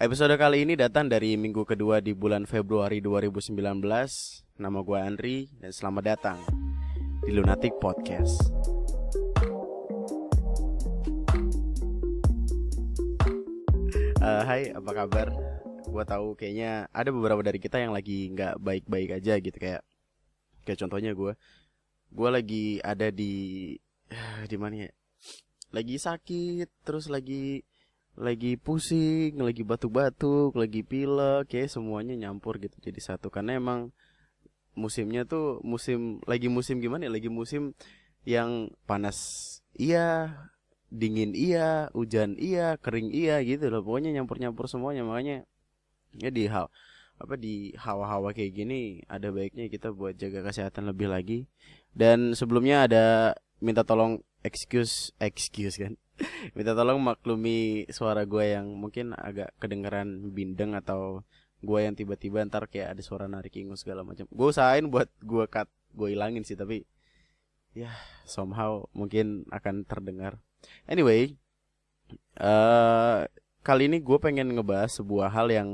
Episode kali ini datang dari minggu kedua di bulan Februari 2019. Nama gue Andri dan selamat datang di Lunatic Podcast. Eh, hai, apa kabar? Gue tahu kayaknya ada beberapa dari kita yang lagi nggak baik-baik aja gitu kayak kayak contohnya gue, gue lagi ada di di mana ya? Lagi sakit, terus lagi lagi pusing, lagi batuk-batuk, lagi pilek, kayak semuanya nyampur gitu jadi satu karena emang musimnya tuh musim lagi musim gimana ya? Lagi musim yang panas iya, dingin iya, hujan iya, kering iya gitu loh. Pokoknya nyampur-nyampur semuanya makanya ya di hal apa di hawa-hawa kayak gini ada baiknya kita buat jaga kesehatan lebih lagi. Dan sebelumnya ada minta tolong excuse excuse kan minta tolong maklumi suara gue yang mungkin agak kedengeran bindeng atau gue yang tiba-tiba ntar kayak ada suara narik ingus segala macam. Gue usahain buat gue cut gue ilangin sih tapi ya somehow mungkin akan terdengar. Anyway uh, kali ini gue pengen ngebahas sebuah hal yang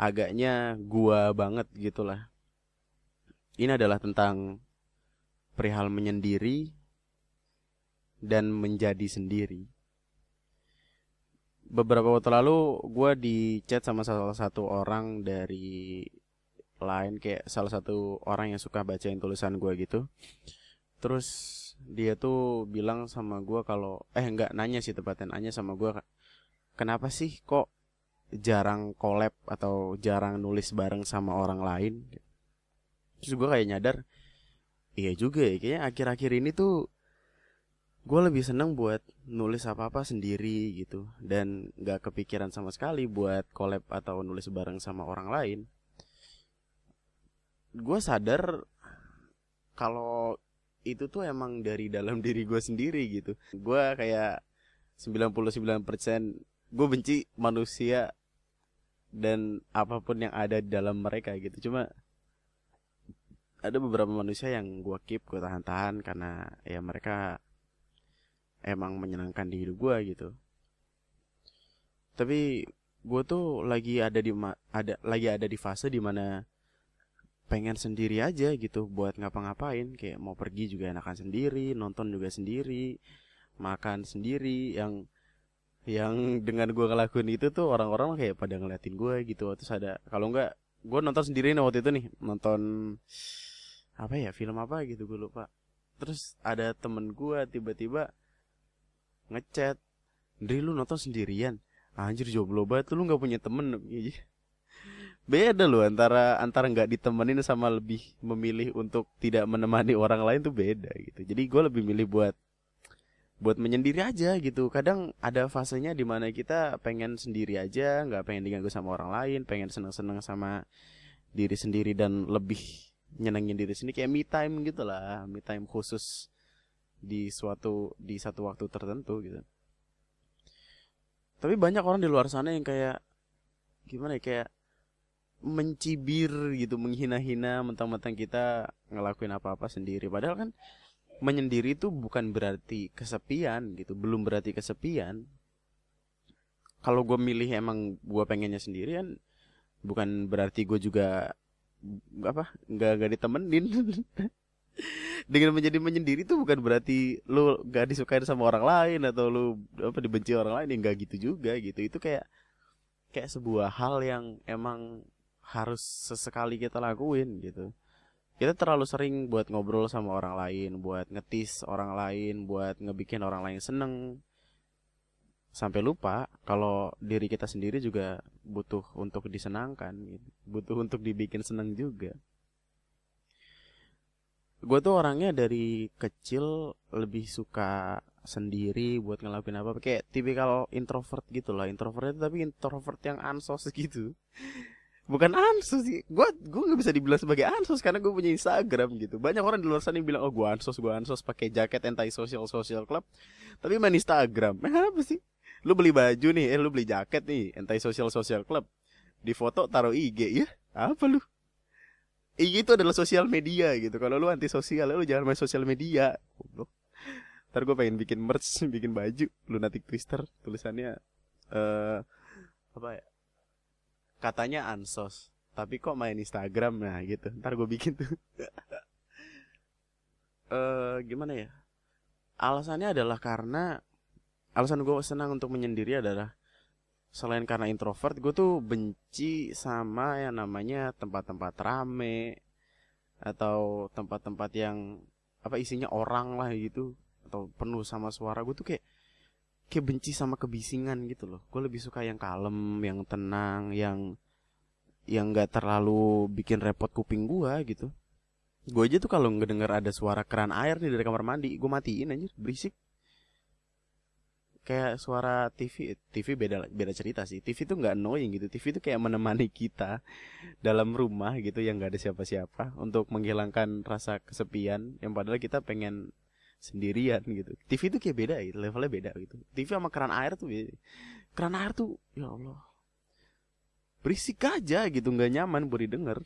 agaknya gue banget gitulah. Ini adalah tentang perihal menyendiri dan menjadi sendiri. Beberapa waktu lalu gue di chat sama salah satu orang dari lain kayak salah satu orang yang suka bacain tulisan gue gitu. Terus dia tuh bilang sama gue kalau eh enggak nanya sih tepatnya nanya sama gue kenapa sih kok jarang collab atau jarang nulis bareng sama orang lain. Terus gue kayak nyadar iya juga ya kayaknya akhir-akhir ini tuh gue lebih seneng buat nulis apa-apa sendiri gitu. Dan gak kepikiran sama sekali buat collab atau nulis bareng sama orang lain. Gue sadar kalau itu tuh emang dari dalam diri gue sendiri gitu. Gue kayak 99% gue benci manusia dan apa pun yang ada di dalam mereka gitu. Cuma ada beberapa manusia yang gue keep gue tahan-tahan karena ya mereka emang menyenangkan di hidup gue gitu. Tapi gue tuh lagi ada di ada lagi ada di fase di mana pengen sendiri aja gitu buat ngapa-ngapain. Kayak mau pergi juga enakan sendiri nonton juga sendiri makan sendiri. Yang yang dengan gue ngelakuin itu tuh orang-orang kayak pada ngeliatin gue gitu. Terus ada kalau enggak gue nonton sendiri nih waktu itu nih. Nonton apa ya film apa gitu gue lupa. Terus ada temen gue tiba-tiba ngechat. Dri lu nonton sendirian? Anjir jomblo banget lu nggak punya temen. Beda loh antara antara nggak ditemenin sama lebih memilih untuk tidak menemani orang lain tuh beda gitu. Jadi gue lebih milih buat buat menyendiri aja gitu. Kadang ada fasenya di mana kita pengen sendiri aja nggak pengen diganggu sama orang lain pengen seneng seneng sama diri sendiri dan lebih nyenengin diri sendiri. Kayak me time gitu lah me time khusus di suatu di satu waktu tertentu gitu. Tapi banyak orang di luar sana yang kayak gimana ya kayak mencibir gitu menghina-hina mentang-mentang kita ngelakuin apa-apa sendiri. Padahal kan menyendiri itu bukan berarti kesepian gitu belum berarti kesepian. Kalau gue milih emang gue pengennya sendirian bukan berarti gue juga apa nggak nggak ditemenin dengan menjadi menyendiri itu bukan berarti lu gak disukain sama orang lain atau lu apa dibenci orang lain ya nggak gitu juga gitu. Itu kayak kayak sebuah hal yang emang harus sesekali kita lakuin gitu. Kita terlalu sering buat ngobrol sama orang lain buat ngetis orang lain buat ngebikin orang lain seneng. Sampai lupa kalau diri kita sendiri juga butuh untuk disenangkan gitu. butuh untuk dibikin seneng juga gue tuh orangnya dari kecil lebih suka sendiri buat ngelakuin apa kayak tipikal introvert gitu lah. Introvert tapi introvert yang ansos gitu. Bukan ansos sih. Gue gue nggak bisa dibilang sebagai ansos karena gue punya Instagram gitu. Banyak orang di luar sana yang bilang oh gue ansos gue ansos pakai jaket anti social social club. Tapi main Instagram. Eh, apa sih? Lu beli baju nih eh lu beli jaket nih anti social social club. Di foto taruh IG ya apa lu IG itu adalah sosial media gitu. Kalau lu anti sosial, lu jangan main sosial media. Ntar gue pengen bikin merch, bikin baju, lunatic twister, tulisannya uh, apa ya? katanya ansos tapi kok main Instagram nah gitu ntar gue bikin tuh eh gimana ya alasannya adalah karena alasan gue senang untuk menyendiri adalah selain karena introvert gue tuh benci sama yang namanya tempat-tempat rame atau tempat-tempat yang apa isinya orang lah gitu atau penuh sama suara. Gue tuh kayak kayak benci sama kebisingan gitu loh. Gue lebih suka yang kalem yang tenang yang yang nggak terlalu bikin repot kuping gue gitu. Gue aja tuh kalau ngedenger ada suara keran air nih dari kamar mandi gue matiin aja berisik kayak suara TV TV beda beda cerita sih. TV tuh nggak annoying gitu. TV tuh kayak menemani kita dalam rumah gitu yang nggak ada siapa-siapa untuk menghilangkan rasa kesepian yang padahal kita pengen sendirian gitu. TV tuh kayak beda gitu levelnya beda gitu. TV sama keran air tuh keran air tuh ya Allah. Berisik aja gitu nggak nyaman buat didengar.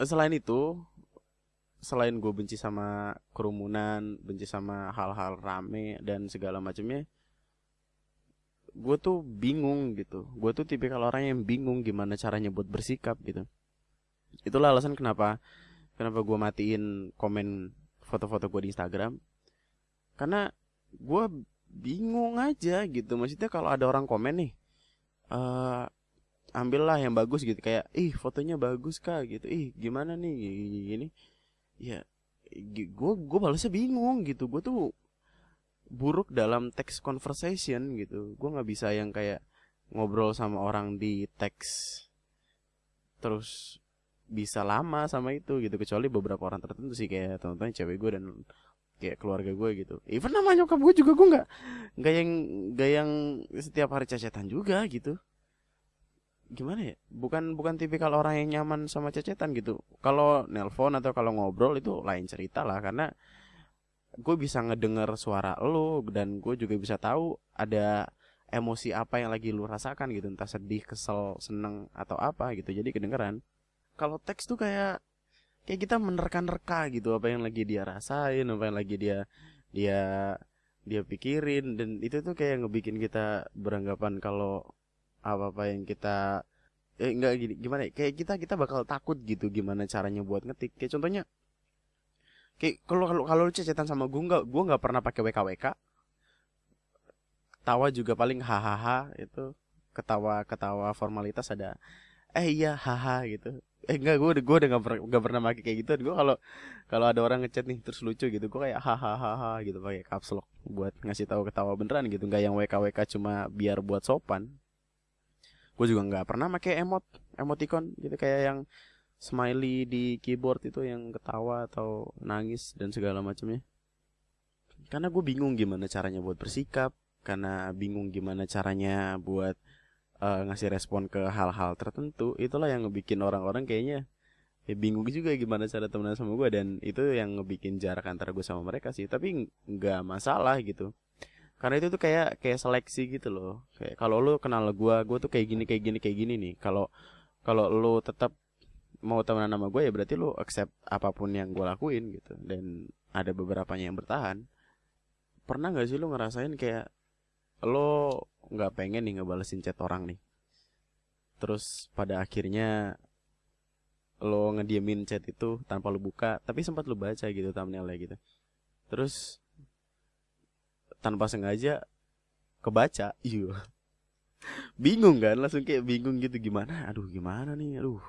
Selain itu selain gue benci sama kerumunan, benci sama hal-hal rame dan segala macamnya, gue tuh bingung gitu. Gue tuh tipikal orang yang bingung gimana caranya buat bersikap gitu. Itulah alasan kenapa kenapa gue matiin komen foto-foto gue di Instagram. Karena gue bingung aja gitu. Maksudnya kalau ada orang komen nih, uh, ambillah yang bagus gitu kayak, ih fotonya bagus kak gitu, ih gimana nih gini ya gue gue balasnya bingung gitu. Gue tuh buruk dalam text conversation gitu. Gue nggak bisa yang kayak ngobrol sama orang di teks terus bisa lama sama itu gitu. Kecuali beberapa orang tertentu sih kayak teman-teman cewek gue dan kayak keluarga gue gitu. Even nama nyokap gue juga gue nggak nggak yang nggak yang setiap hari cacetan juga gitu gimana ya? Bukan bukan tipikal orang yang nyaman sama cecetan gitu. Kalau nelpon atau kalau ngobrol itu lain cerita lah karena gue bisa ngedenger suara lo dan gue juga bisa tahu ada emosi apa yang lagi lu rasakan gitu entah sedih kesel seneng atau apa gitu. Jadi kedengeran. Kalau teks tuh kayak kayak kita menerka-nerka gitu apa yang lagi dia rasain apa yang lagi dia dia dia pikirin. Dan itu tuh kayak ngebikin kita beranggapan kalau apa apa yang kita eh enggak gini gimana ya? kayak kita kita bakal takut gitu gimana caranya buat ngetik. Kayak contohnya kayak kalau kalau kalau lu cecetan sama gue nggak gue nggak pernah pakai WKWK tawa juga paling hahaha itu ketawa ketawa formalitas ada eh iya haha gitu. Eh enggak gue udah gue udah nggak pernah gak pernah pakai kayak gitu. Gue kalau kalau ada orang ngechat nih terus lucu gitu gue kayak hahaha gitu pakai caps lock buat ngasih tahu ketawa beneran gitu. Nggak yang WKWK cuma biar buat sopan gue juga nggak pernah pakai emot emoticon gitu. Kayak yang smiley di keyboard itu yang ketawa atau nangis dan segala macamnya. Karena gue bingung gimana caranya buat bersikap karena bingung gimana caranya buat uh, ngasih respon ke hal-hal tertentu. Itulah yang ngebikin orang-orang kayaknya ya bingung juga gimana cara temenan sama gue dan itu yang ngebikin jarak antara gue sama mereka sih. Tapi nggak masalah gitu karena itu tuh kayak kayak seleksi gitu loh. Kayak kalau lu kenal gua gua tuh kayak gini kayak gini kayak gini nih. Kalau kalau lu tetap mau temenan sama gue ya berarti lu accept apa pun yang gue lakuin gitu. Dan ada beberapa yang bertahan. Pernah nggak sih lu ngerasain kayak lo nggak pengen nih ngebalesin chat orang nih? Terus pada akhirnya lo ngediemin chat itu tanpa lu buka tapi sempat lu baca gitu thumbnailnya gitu. Terus tanpa sengaja kebaca. Iya. Bingung kan langsung kayak bingung gitu gimana? Aduh gimana nih? Aduh.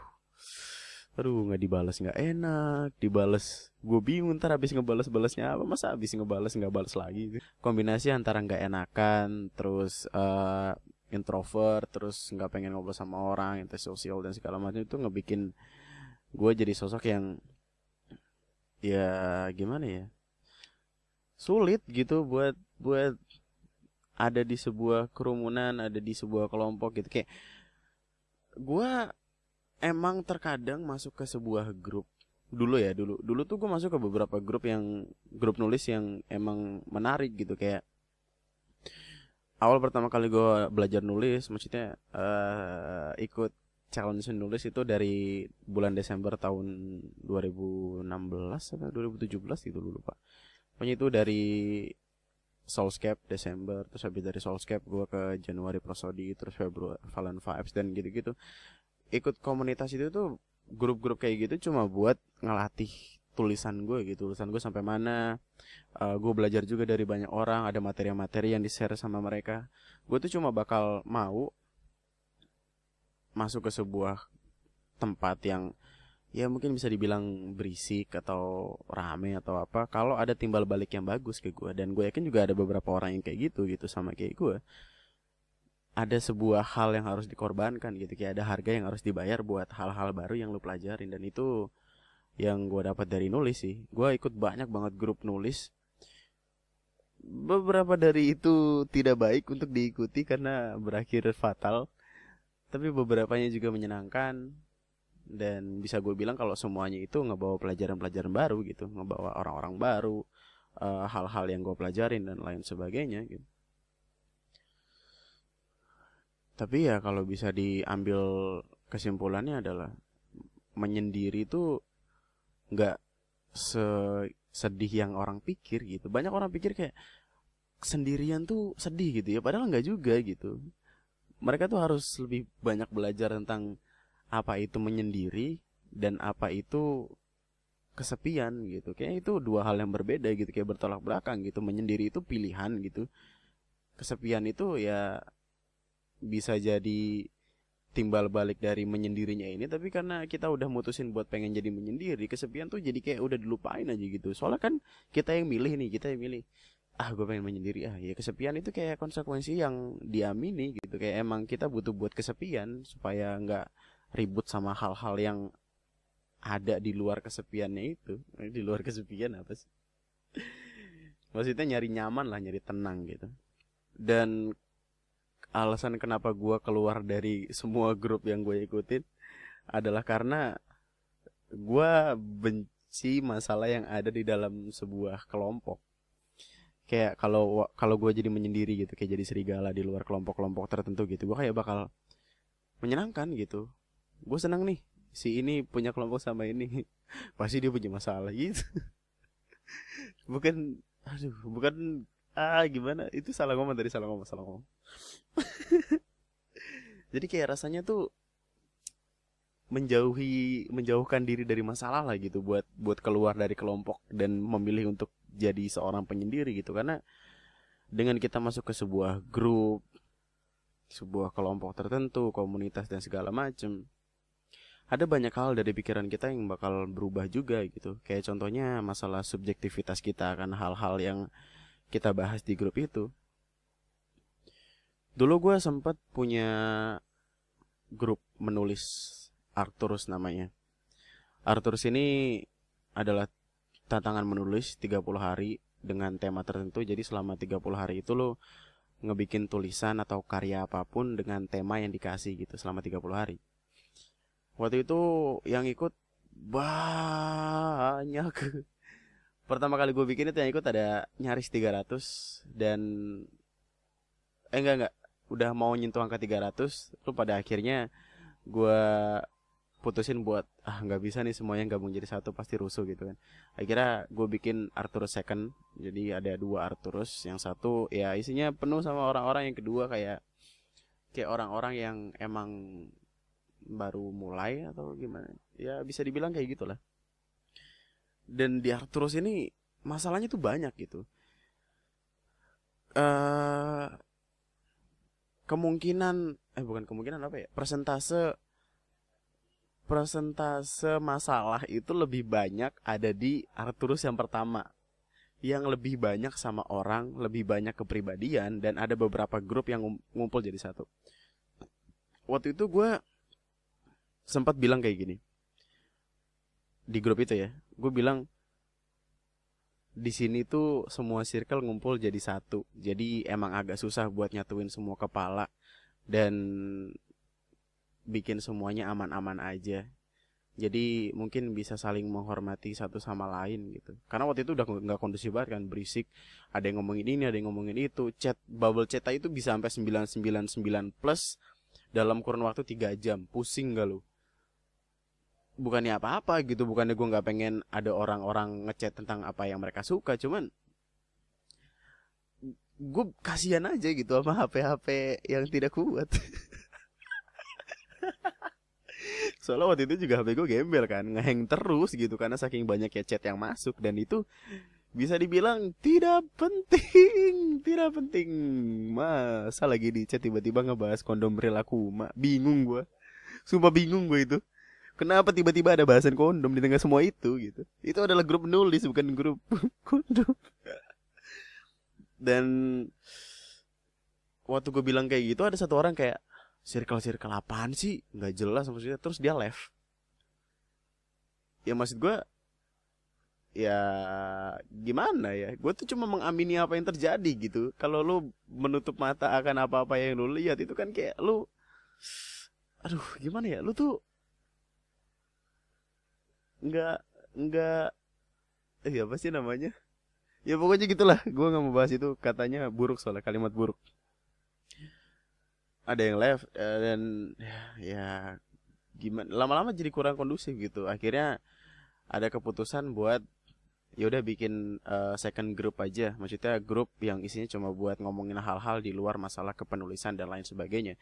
Aduh nggak dibalas nggak enak. Dibales. Gue bingung ntar habis ngebales balasnya apa masa habis ngebales nggak balas lagi kombinasi antara nggak enakan terus uh, introvert terus nggak pengen ngobrol sama orang sosial dan segala macam itu ngebikin gue jadi sosok yang ya gimana ya sulit gitu buat buat ada di sebuah kerumunan ada di sebuah kelompok gitu. Kayak gue emang terkadang masuk ke sebuah grup dulu ya dulu dulu tuh gue masuk ke beberapa grup yang grup nulis yang emang menarik gitu. Kayak awal pertama kali gue belajar nulis maksudnya uh, ikut challenge nulis itu dari bulan Desember tahun 2016 atau 2017 itu dulu pak pokoknya itu dari Soulscape Desember terus habis dari Soulscape gue ke Januari Prosodi terus Februari Valen Vibes dan gitu-gitu. Ikut komunitas itu tuh grup-grup kayak gitu cuma buat ngelatih tulisan gue gitu tulisan gue sampai mana. Uh, gue belajar juga dari banyak orang ada materi-materi yang di share sama mereka. Gue tuh cuma bakal mau masuk ke sebuah tempat yang ya mungkin bisa dibilang berisik atau rame atau apa. Kalau ada timbal balik yang bagus ke gue dan gue yakin juga ada beberapa orang yang kayak gitu gitu sama kayak gue ada sebuah hal yang harus dikorbankan gitu. Kayak ada harga yang harus dibayar buat hal-hal baru yang lu pelajarin dan itu yang gue dapat dari nulis sih. Gue ikut banyak banget grup nulis. Beberapa dari itu tidak baik untuk diikuti karena berakhir fatal tapi beberapanya juga menyenangkan dan bisa gue bilang kalau semuanya itu ngebawa pelajaran-pelajaran baru gitu ngebawa orang-orang baru uh, hal-hal yang gue pelajarin dan lain sebagainya gitu. Tapi ya kalau bisa diambil kesimpulannya adalah menyendiri itu nggak sedih yang orang pikir gitu. Banyak orang pikir kayak sendirian tuh sedih gitu ya. Padahal nggak juga gitu. Mereka tuh harus lebih banyak belajar tentang apa itu menyendiri dan apa itu kesepian gitu. Kayak itu dua hal yang berbeda gitu kayak bertolak belakang gitu. Menyendiri itu pilihan gitu. Kesepian itu ya bisa jadi timbal balik dari menyendirinya ini tapi karena kita udah mutusin buat pengen jadi menyendiri kesepian tuh jadi kayak udah dilupain aja gitu. Soalnya kan kita yang milih nih kita yang milih ah gue pengen menyendiri ah. Ya kesepian itu kayak konsekuensi yang diamini gitu. Kayak emang kita butuh buat kesepian supaya nggak ribut sama hal-hal yang ada di luar kesepiannya itu. Di luar kesepian apa sih? Maksudnya nyari nyaman lah nyari tenang gitu. Dan alasan kenapa gue keluar dari semua grup yang gue ikutin adalah karena gue benci masalah yang ada di dalam sebuah kelompok. Kayak kalau kalau gue jadi menyendiri gitu kayak jadi serigala di luar kelompok-kelompok tertentu gitu gue kayak bakal menyenangkan gitu gue senang nih si ini punya kelompok sama ini. Pasti dia punya masalah gitu. Bukan aduh bukan ah gimana? Itu salah ngomong dari salah ngomong salah ngomong. Jadi kayak rasanya tuh menjauhi menjauhkan diri dari masalah lah gitu buat buat keluar dari kelompok dan memilih untuk jadi seorang penyendiri gitu. Karena dengan kita masuk ke sebuah grup sebuah kelompok tertentu komunitas dan segala macem ada banyak hal dari pikiran kita yang bakal berubah juga gitu. Kayak contohnya masalah subjektivitas kita akan hal-hal yang kita bahas di grup itu. Dulu gue sempat punya grup menulis Arturus namanya. Arturus ini adalah tantangan menulis 30 hari dengan tema tertentu. Jadi selama 30 hari itu lo ngebikin tulisan atau karya apa pun dengan tema yang dikasih gitu selama 30 hari waktu itu yang ikut banyak. Pertama kali gue bikin itu yang ikut ada nyaris 300 dan eh enggak enggak. Udah mau nyentuh angka 300 lu pada akhirnya gue putusin buat ah nggak bisa nih semuanya gabung jadi satu pasti rusuh gitu kan. Akhirnya gue bikin Arturus second. Jadi ada dua Arturus yang satu ya isinya penuh sama orang-orang. Yang kedua kayak kayak orang-orang yang emang baru mulai atau gimana? Ya bisa dibilang kayak gitulah. Dan di Arturus ini masalahnya tuh banyak gitu. Uh, kemungkinan eh bukan kemungkinan apa ya? Persentase persentase masalah itu lebih banyak ada di Arturus yang pertama. Yang lebih banyak sama orang, lebih banyak kepribadian dan ada beberapa grup yang ngumpul jadi satu. Waktu itu gue sempat bilang kayak gini. Di grup itu ya gue bilang di sini tuh semua circle ngumpul jadi satu. Jadi emang agak susah buat nyatuin semua kepala dan bikin semuanya aman-aman aja. Jadi mungkin bisa saling menghormati satu sama lain gitu. Karena waktu itu udah nggak kondusif banget kan berisik. Ada yang ngomongin ini ada yang ngomongin itu. Chat bubble chat itu bisa sampai 999 plus dalam kurun waktu 3 jam. Pusing gak lu bukannya apa-apa gitu bukannya gue nggak pengen ada orang-orang ngechat tentang apa yang mereka suka cuman gue kasihan aja gitu sama HP-HP yang tidak kuat. Soalnya waktu itu juga HP gue gembel kan ngeheng terus gitu karena saking banyak ya chat yang masuk dan itu bisa dibilang tidak penting tidak penting. Masa lagi di chat tiba-tiba ngebahas kondom perilaku mak bingung gue sumpah bingung gue itu kenapa tiba-tiba ada bahasan kondom di tengah semua itu gitu? Itu adalah grup nulis bukan grup kondom. Dan waktu gue bilang kayak gitu ada satu orang kayak circle circle apaan sih? Nggak jelas maksudnya terus dia left. Ya maksud gue ya gimana ya? Gue tuh cuma mengamini apa yang terjadi gitu. Kalau lu menutup mata akan apa-apa yang lu lihat itu kan kayak lu aduh gimana ya? Lu tuh nggak nggak eh apa sih namanya? Ya pokoknya gitulah gue nggak mau bahas itu katanya buruk soalnya kalimat buruk. Ada yang left eh, dan ya gimana lama-lama jadi kurang kondusif gitu. Akhirnya ada keputusan buat ya udah bikin uh, second group aja. Maksudnya grup yang isinya cuma buat ngomongin hal-hal di luar masalah kepenulisan dan lain sebagainya.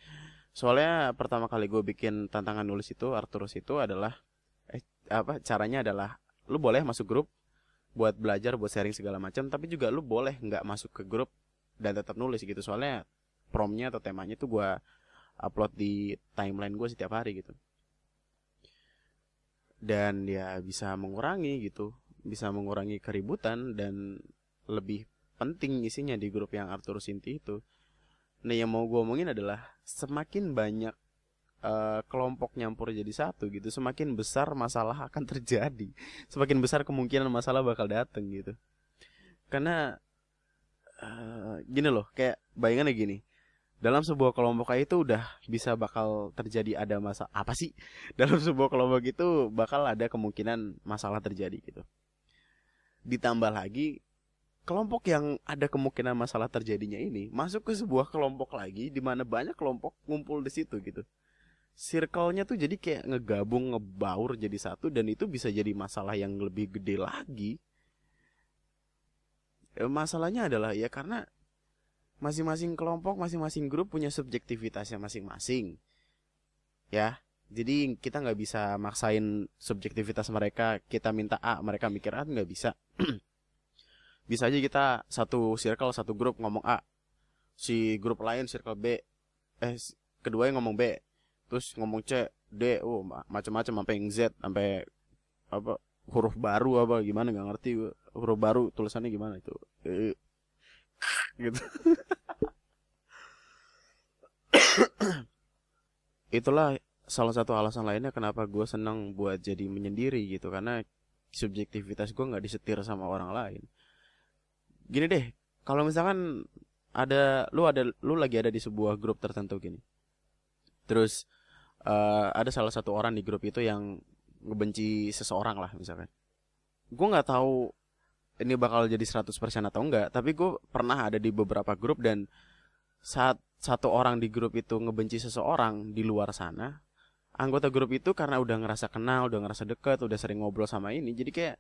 Soalnya pertama kali gue bikin tantangan nulis itu Arturus itu adalah apa caranya adalah lu boleh masuk grup buat belajar buat sharing segala macam tapi juga lu boleh nggak masuk ke grup dan tetap nulis gitu soalnya promnya atau temanya tuh gue upload di timeline gue setiap hari gitu dan ya bisa mengurangi gitu bisa mengurangi keributan dan lebih penting isinya di grup yang Arthur Sinti itu. Nah yang mau gue omongin adalah semakin banyak uh, kelompok nyampur jadi satu gitu, semakin besar masalah akan terjadi, semakin besar kemungkinan masalah bakal dateng gitu. Karena uh, gini loh, kayak bayangannya gini, dalam sebuah kelompok itu udah bisa bakal terjadi ada masalah apa sih dalam sebuah kelompok itu bakal ada kemungkinan masalah terjadi gitu ditambah lagi kelompok yang ada kemungkinan masalah terjadinya ini masuk ke sebuah kelompok lagi di mana banyak kelompok ngumpul di situ gitu. Circle-nya tuh jadi kayak ngegabung, ngebaur jadi satu dan itu bisa jadi masalah yang lebih gede lagi. E, masalahnya adalah ya karena masing-masing kelompok, masing-masing grup punya subjektivitasnya masing-masing. Ya, jadi kita nggak bisa maksain subjektivitas mereka kita minta A mereka mikir A nggak bisa bisa aja kita satu circle satu grup ngomong A si grup lain circle B eh kedua yang ngomong B terus ngomong C D oh macam-macam sampai Z sampai apa huruf baru apa gimana nggak ngerti huruf baru tulisannya gimana itu? E, gitu. Itulah salah satu alasan lainnya kenapa gue senang buat jadi menyendiri gitu karena subjektivitas gue nggak disetir sama orang lain. Gini deh kalau misalkan ada lu ada lu lagi ada di sebuah grup tertentu gini. Terus uh, ada salah satu orang di grup itu yang ngebenci seseorang lah misalkan gue nggak tahu ini bakal jadi 100% atau enggak tapi gue pernah ada di beberapa grup dan saat satu orang di grup itu ngebenci seseorang di luar sana anggota grup itu karena udah ngerasa kenal, udah ngerasa deket, udah sering ngobrol sama ini, jadi kayak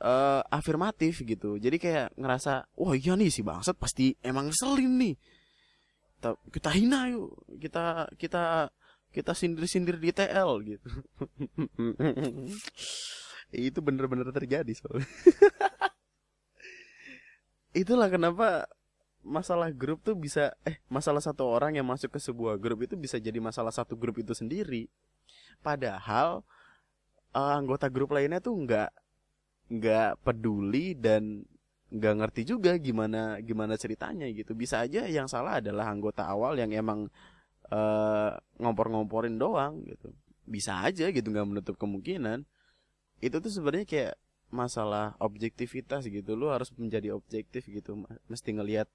uh, afirmatif gitu. Jadi kayak ngerasa, wah iya nih si bangsat pasti emang ngeselin nih. Kita, kita hina yuk, kita kita kita sindir-sindir di TL gitu. itu bener-bener terjadi soalnya. Itulah kenapa masalah grup tuh bisa eh masalah satu orang yang masuk ke sebuah grup itu bisa jadi masalah satu grup itu sendiri padahal uh, anggota grup lainnya tuh nggak nggak peduli dan nggak ngerti juga gimana gimana ceritanya gitu bisa aja yang salah adalah anggota awal yang emang uh, ngompor-ngomporin doang gitu. Bisa aja gitu nggak menutup kemungkinan. Itu tuh sebenarnya kayak masalah objektivitas gitu. Lu harus menjadi objektif gitu. Mesti ngelihat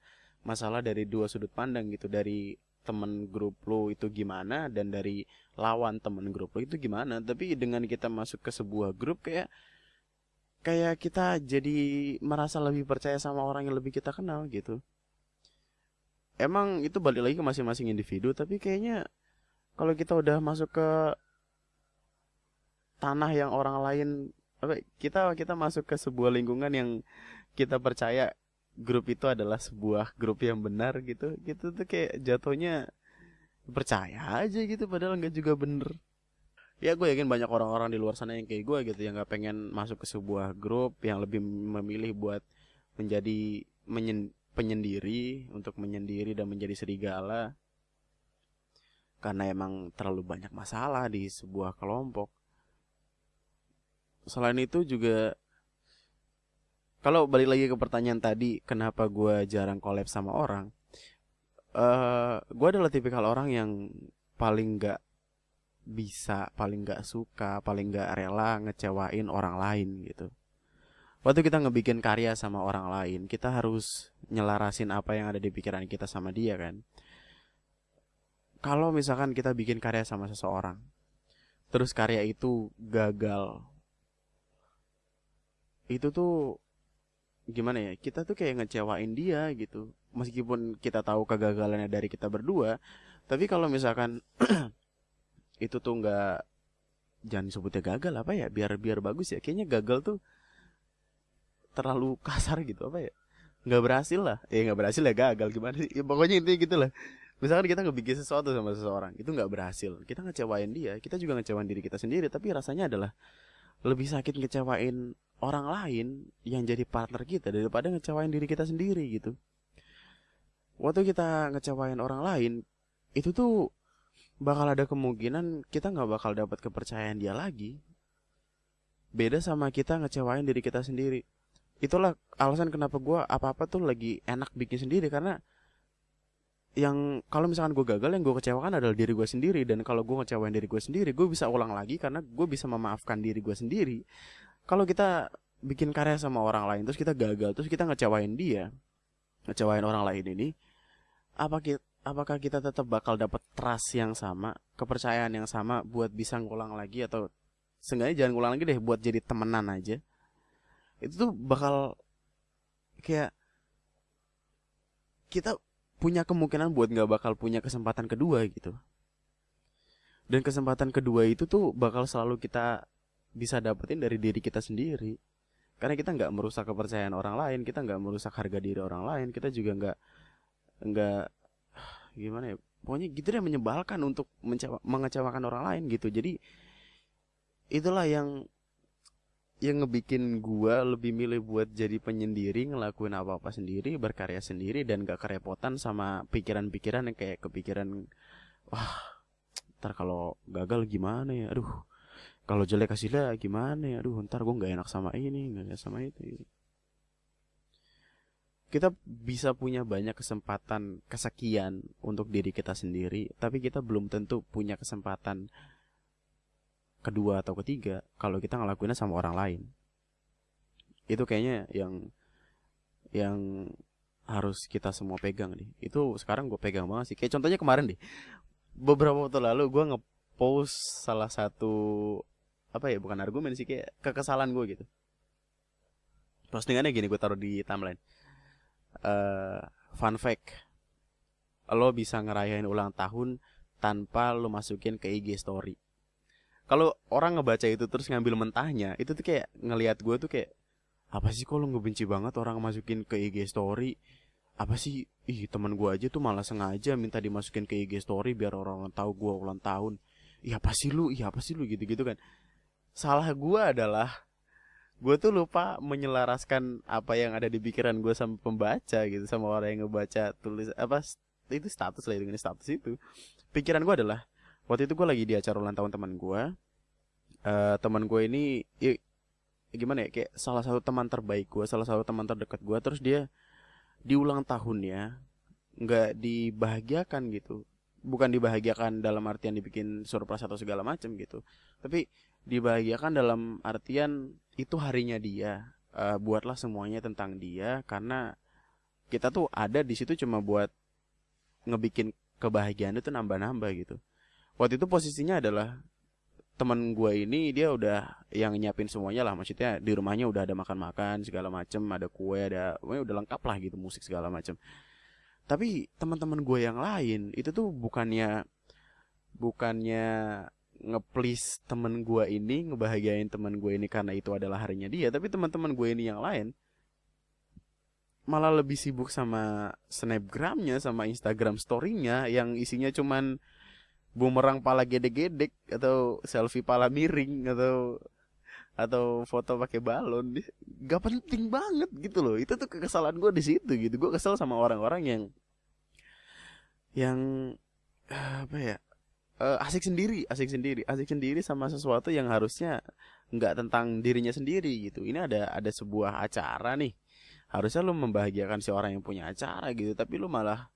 masalah dari dua sudut pandang gitu. Dari temen grup lu itu gimana dan dari lawan temen grup lu itu gimana. Tapi dengan kita masuk ke sebuah grup kayak kayak kita jadi merasa lebih percaya sama orang yang lebih kita kenal gitu emang itu balik lagi ke masing-masing individu tapi kayaknya kalau kita udah masuk ke tanah yang orang lain apa kita kita masuk ke sebuah lingkungan yang kita percaya grup itu adalah sebuah grup yang benar gitu gitu tuh kayak jatuhnya percaya aja gitu padahal nggak juga bener. Ya gue yakin banyak orang-orang di luar sana yang kayak gue gitu yang nggak pengen masuk ke sebuah grup yang lebih memilih buat menjadi menyen, penyendiri untuk menyendiri dan menjadi serigala. Karena emang terlalu banyak masalah di sebuah kelompok. Selain itu juga kalau balik lagi ke pertanyaan tadi kenapa gue jarang collab sama orang? Uh, eh, gue adalah tipikal orang yang paling gak bisa paling gak suka paling gak rela ngecewain orang lain gitu waktu kita ngebikin karya sama orang lain kita harus nyelarasin apa yang ada di pikiran kita sama dia kan? Kalau misalkan kita bikin karya sama seseorang terus karya itu gagal itu tuh gimana ya? Kita tuh kayak ngecewain dia gitu. Meskipun kita tahu kegagalannya dari kita berdua tapi kalau misalkan itu tuh nggak jangan sebutnya gagal apa ya? Biar biar bagus ya. Kayaknya gagal tuh terlalu kasar gitu apa ya? Nggak berhasil lah. Ya nggak berhasil ya gagal. Gimana sih? Ya, pokoknya intinya gitu lah. Misalkan kita ngebikin sesuatu sama seseorang itu nggak berhasil. Kita ngecewain dia kita juga ngecewain diri kita sendiri tapi rasanya adalah lebih sakit ngecewain orang lain yang jadi partner kita daripada ngecewain diri kita sendiri gitu. Waktu kita ngecewain orang lain itu tuh bakal ada kemungkinan kita nggak bakal dapat kepercayaan dia lagi. Beda sama kita ngecewain diri kita sendiri. Itulah alasan kenapa gue apa-apa tuh lagi enak bikin sendiri karena yang kalau misalkan gue gagal yang gue kecewakan adalah diri gue sendiri dan kalau gue ngecewain diri gue sendiri gue bisa ulang lagi karena gue bisa memaafkan diri gue sendiri kalau kita bikin karya sama orang lain terus kita gagal terus kita ngecewain dia ngecewain orang lain ini apa kita apakah kita tetap bakal dapat trust yang sama, kepercayaan yang sama buat bisa ngulang lagi atau seenggaknya jangan ngulang lagi deh buat jadi temenan aja. Itu tuh bakal kayak kita punya kemungkinan buat nggak bakal punya kesempatan kedua gitu. Dan kesempatan kedua itu tuh bakal selalu kita bisa dapetin dari diri kita sendiri. Karena kita nggak merusak kepercayaan orang lain, kita nggak merusak harga diri orang lain, kita juga nggak nggak gimana ya pokoknya gitu deh menyebalkan untuk mengecewakan orang lain gitu jadi itulah yang yang ngebikin gua lebih milih buat jadi penyendiri ngelakuin apa apa sendiri berkarya sendiri dan gak kerepotan sama pikiran-pikiran yang kayak kepikiran wah ntar kalau gagal gimana ya? Aduh kalau jelek hasilnya gimana ya? Aduh ntar gua nggak enak sama ini nggak enak sama itu. Kita bisa punya banyak kesempatan kesekian untuk diri kita sendiri, tapi kita belum tentu punya kesempatan kedua atau ketiga kalau kita ngelakuinnya sama orang lain. Itu kayaknya yang yang harus kita semua pegang nih. Itu sekarang gue pegang banget sih. Kayak contohnya kemarin deh. Beberapa waktu lalu gue ngepost salah satu apa ya bukan argumen sih kayak kekesalan gue gitu. Postingannya gini gue taruh di timeline uh, fun fact lo bisa ngerayain ulang tahun tanpa lo masukin ke IG story kalau orang ngebaca itu terus ngambil mentahnya itu tuh kayak ngelihat gue tuh kayak apa sih kok lo ngebenci banget orang masukin ke IG story? Apa sih? Ih teman gue aja tuh malah sengaja minta dimasukin ke IG story biar orang, -orang tahu gue ulang tahun. Iya apa sih lu? Iya apa sih lu? Gitu gitu kan. Salah gue adalah gue tuh lupa menyelaraskan apa yang ada di pikiran gue sama pembaca gitu sama orang yang ngebaca tulis apa itu status lah dengan status itu. Pikiran gue adalah waktu itu gue lagi di acara ulang tahun teman gue uh, teman gue ini ya, gimana ya kayak salah satu teman terbaik gue salah satu teman terdekat gue terus dia di ulang tahunnya nggak dibahagiakan gitu. Bukan dibahagiakan dalam artian dibikin surprise atau segala macam gitu. Tapi dibahagiakan dalam artian itu harinya dia. Uh, buatlah semuanya tentang dia karena kita tuh ada di situ cuma buat ngebikin kebahagiaan itu nambah-nambah gitu waktu itu posisinya adalah teman gue ini dia udah yang nyiapin semuanya lah. Maksudnya di rumahnya udah ada makan-makan segala macem ada kue ada udah lengkap lah gitu musik segala macem. Tapi teman-teman gue yang lain itu tuh bukannya bukannya ngeplis temen gue ini ngebahagiain temen gue ini karena itu adalah harinya dia tapi teman-teman gue ini yang lain malah lebih sibuk sama snapgramnya sama instagram storynya yang isinya cuman bumerang pala gede-gede atau selfie pala miring atau atau foto pakai balon. Gak penting banget gitu loh. Itu tuh kekesalan gue di situ gitu. Gue kesel sama orang-orang yang yang apa ya uh, asik sendiri asik sendiri asik sendiri sama sesuatu yang harusnya nggak tentang dirinya sendiri gitu. Ini ada ada sebuah acara nih. Harusnya lu membahagiakan si orang yang punya acara gitu tapi lu malah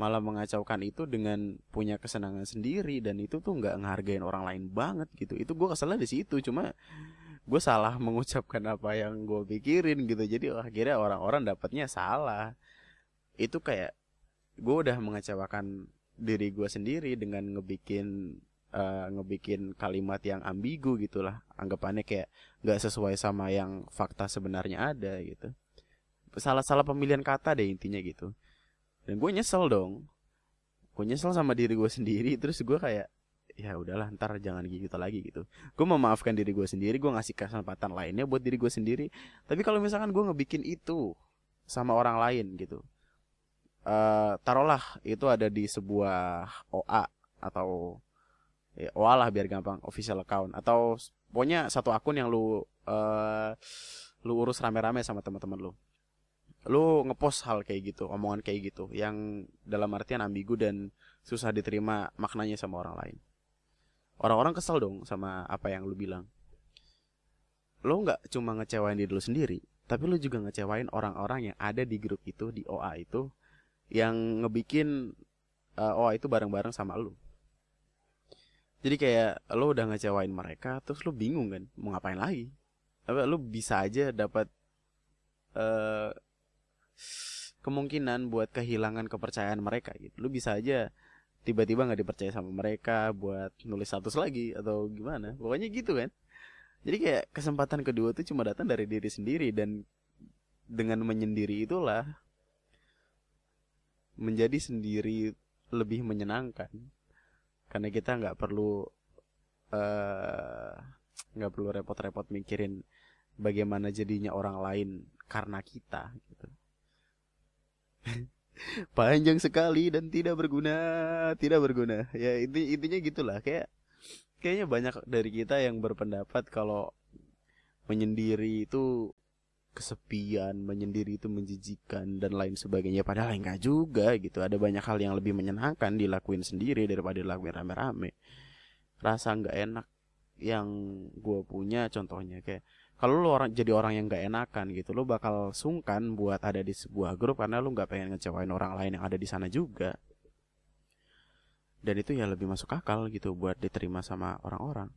malah mengacaukan itu dengan punya kesenangan sendiri dan itu tuh nggak ngehargain orang lain banget gitu. Itu gue keselnya di situ cuma gue salah mengucapkan apa yang gue pikirin gitu. Jadi akhirnya orang-orang dapatnya salah. Itu kayak gue udah mengecewakan diri gue sendiri dengan ngebikin uh, ngebikin kalimat yang ambigu gitulah. Anggapannya kayak nggak sesuai sama yang fakta sebenarnya ada gitu. Salah salah pemilihan kata deh intinya gitu dan gue nyesel dong. Gue nyesel sama diri gue sendiri terus gue kayak ya udahlah ntar jangan gitu lagi gitu. Gue memaafkan diri gue sendiri gue ngasih kesempatan lainnya buat diri gue sendiri. Tapi kalau misalkan gue ngebikin itu sama orang lain gitu uh, taruhlah itu ada di sebuah OA atau ya, OA lah biar gampang official account. Atau pokoknya satu akun yang lu uh, lu urus rame-rame sama teman-teman lu lu ngepost hal kayak gitu omongan kayak gitu yang dalam artian ambigu dan susah diterima maknanya sama orang lain. Orang-orang kesel dong sama apa yang lu bilang. Lo nggak cuma ngecewain diri lu sendiri tapi lu juga ngecewain orang-orang yang ada di grup itu di OA itu yang ngebikin uh, OA itu bareng-bareng sama lu. Jadi kayak lo udah ngecewain mereka terus lu bingung kan mau ngapain lagi? Tapi lu bisa aja dapat uh, kemungkinan buat kehilangan kepercayaan mereka gitu. Lu bisa aja tiba-tiba nggak dipercaya sama mereka buat nulis status lagi atau gimana. Pokoknya gitu kan. Jadi kayak kesempatan kedua tuh cuma datang dari diri sendiri dan dengan menyendiri itulah menjadi sendiri lebih menyenangkan. Karena kita nggak perlu eh, nggak uh, perlu repot-repot mikirin bagaimana jadinya orang lain karena kita gitu panjang sekali dan tidak berguna tidak berguna. Ya ini intinya gitulah. Kayak kayaknya banyak dari kita yang berpendapat kalau menyendiri itu kesepian menyendiri itu menjijikan dan lain sebagainya. Padahal enggak juga gitu. Ada banyak hal yang lebih menyenangkan dilakuin sendiri daripada dilakuin rame-rame. Rasa nggak enak yang gue punya contohnya kayak kalau lu orang jadi orang yang gak enakan gitu lu bakal sungkan buat ada di sebuah grup karena lu nggak pengen ngecewain orang lain yang ada di sana juga. Dan itu ya lebih masuk akal gitu buat diterima sama orang-orang.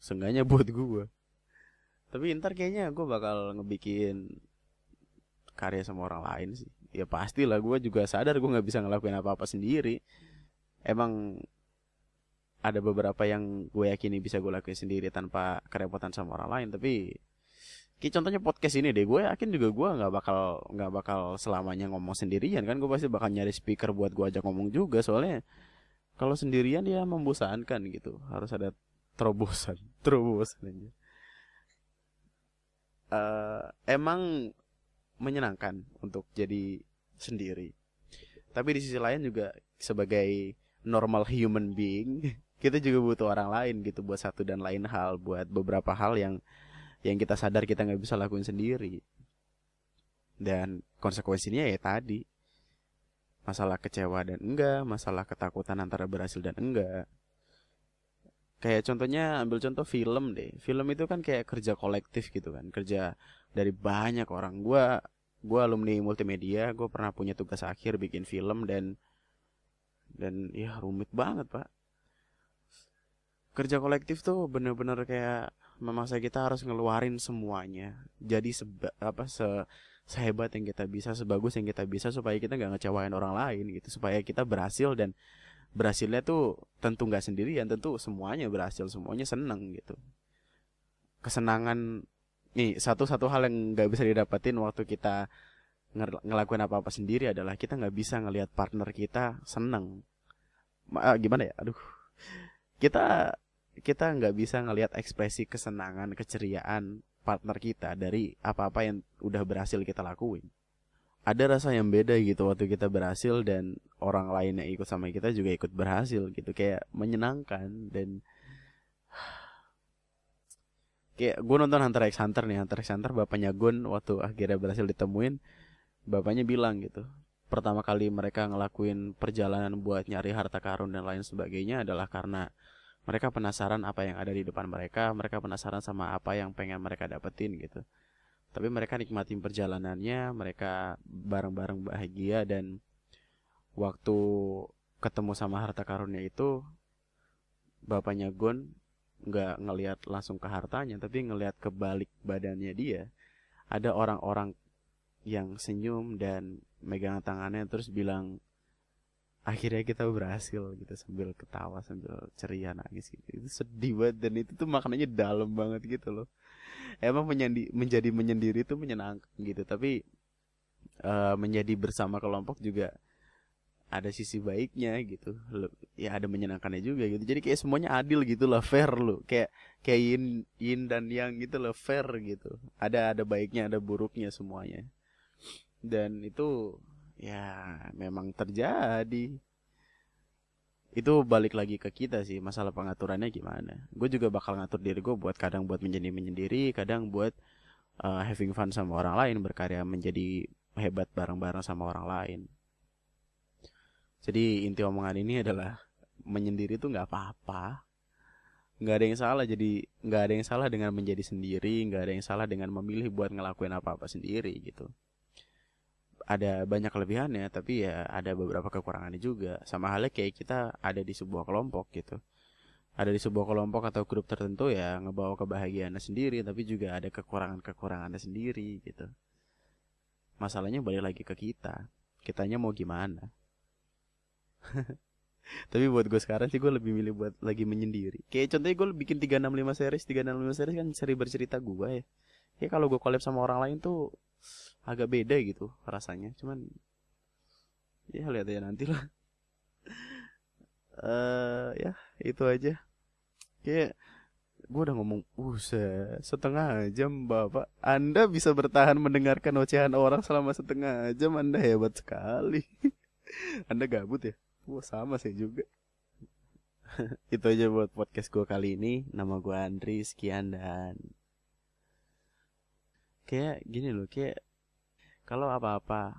Seenggaknya buat gue Tapi ntar kayaknya gue bakal ngebikin Karya sama orang lain sih. Ya pastilah gue juga sadar gue gak bisa ngelakuin apa-apa sendiri. Emang ada beberapa yang gue yakini bisa gue lakuin sendiri tanpa kerepotan sama orang lain tapi kayak contohnya podcast ini deh gue yakin juga gue nggak bakal nggak bakal selamanya ngomong sendirian kan gue pasti bakal nyari speaker buat gue ajak ngomong juga soalnya kalau sendirian ya membosankan gitu harus ada terobosan terobosan aja. Uh, emang menyenangkan untuk jadi sendiri. Tapi di sisi lain juga sebagai normal human being kita juga butuh orang lain gitu buat satu dan lain hal buat beberapa hal yang yang kita sadar kita nggak bisa lakuin sendiri. Dan konsekuensinya ya tadi masalah kecewa dan enggak masalah ketakutan antara berhasil dan enggak. Kayak contohnya ambil contoh film deh. Film itu kan kayak kerja kolektif gitu kan kerja dari banyak orang. Gua gua alumni multimedia gue pernah punya tugas akhir bikin film dan dan ya rumit banget pak kerja kolektif tuh bener-bener kayak memaksa kita harus ngeluarin semuanya. Jadi seba, apa se sehebat yang kita bisa sebagus yang kita bisa supaya kita nggak ngecewain orang lain gitu. Supaya kita berhasil dan berhasilnya tuh tentu nggak sendirian tentu semuanya berhasil semuanya seneng gitu. Kesenangan nih satu-satu hal yang nggak bisa didapetin waktu kita ngelakuin apa-apa sendiri adalah kita nggak bisa ngelihat partner kita seneng. Ma, gimana ya? Aduh. Kita kita nggak bisa ngelihat ekspresi kesenangan keceriaan partner kita dari apa-apa yang udah berhasil kita lakuin. Ada rasa yang beda gitu waktu kita berhasil dan orang lain yang ikut sama kita juga ikut berhasil gitu. Kayak menyenangkan dan kayak gue nonton Hunter x Hunter nih. Hunter x Hunter bapaknya Gun waktu akhirnya berhasil ditemuin bapaknya bilang gitu pertama kali mereka ngelakuin perjalanan buat nyari harta karun dan lain sebagainya adalah karena mereka penasaran apa yang ada di depan mereka mereka penasaran sama apa yang pengen mereka dapetin gitu. Tapi mereka nikmatin perjalanannya mereka bareng-bareng bahagia dan waktu ketemu sama harta karunnya itu bapaknya Gon nggak ngelihat langsung ke hartanya tapi ngelihat ke balik badannya dia ada orang-orang yang senyum dan megang tangannya terus bilang akhirnya kita berhasil gitu sambil ketawa sambil ceria nangis gitu. Itu sedih banget dan itu tuh maknanya dalam banget gitu loh. Emang menyandi, menjadi menyendiri itu menyenangkan gitu tapi uh, menjadi bersama kelompok juga ada sisi baiknya gitu. Ya ada menyenangkannya juga gitu. Jadi kayak semuanya adil gitu lah fair lo kayak kayak yin yin dan yang gitu loh fair gitu. Ada ada baiknya ada buruknya semuanya. Dan itu ya memang terjadi itu balik lagi ke kita sih masalah pengaturannya gimana gue juga bakal ngatur diri gue buat kadang buat menjadi menyendiri kadang buat uh, having fun sama orang lain berkarya menjadi hebat bareng-bareng sama orang lain jadi inti omongan ini adalah menyendiri itu nggak apa-apa. Nggak ada yang salah jadi nggak ada yang salah dengan menjadi sendiri, nggak ada yang salah dengan memilih buat ngelakuin apa-apa sendiri gitu. Ada banyak kelebihannya, tapi ya ada beberapa kekurangannya juga. Sama halnya kayak kita ada di sebuah kelompok gitu. Ada di sebuah kelompok atau grup tertentu ya ngebawa kebahagiaannya sendiri, tapi juga ada kekurangan-kekurangannya sendiri gitu. Masalahnya balik lagi ke kita. Kitanya mau gimana? Tapi buat gue sekarang sih gue lebih milih buat lagi menyendiri. Kayak contohnya gue bikin 365 series, 365 series kan seri bercerita gue ya. Ya kalau gue collab sama orang lain tuh agak beda gitu rasanya. Cuman ya lihat aja nanti lah. Eh uh, ya itu aja. Kayak gue udah ngomong Buset setengah jam bapak Anda bisa bertahan mendengarkan ocehan orang selama setengah jam Anda hebat sekali Anda gabut ya Wah sama sih juga Itu aja buat podcast gue kali ini Nama gue Andri Sekian dan Kayak gini loh Kayak Kalau apa-apa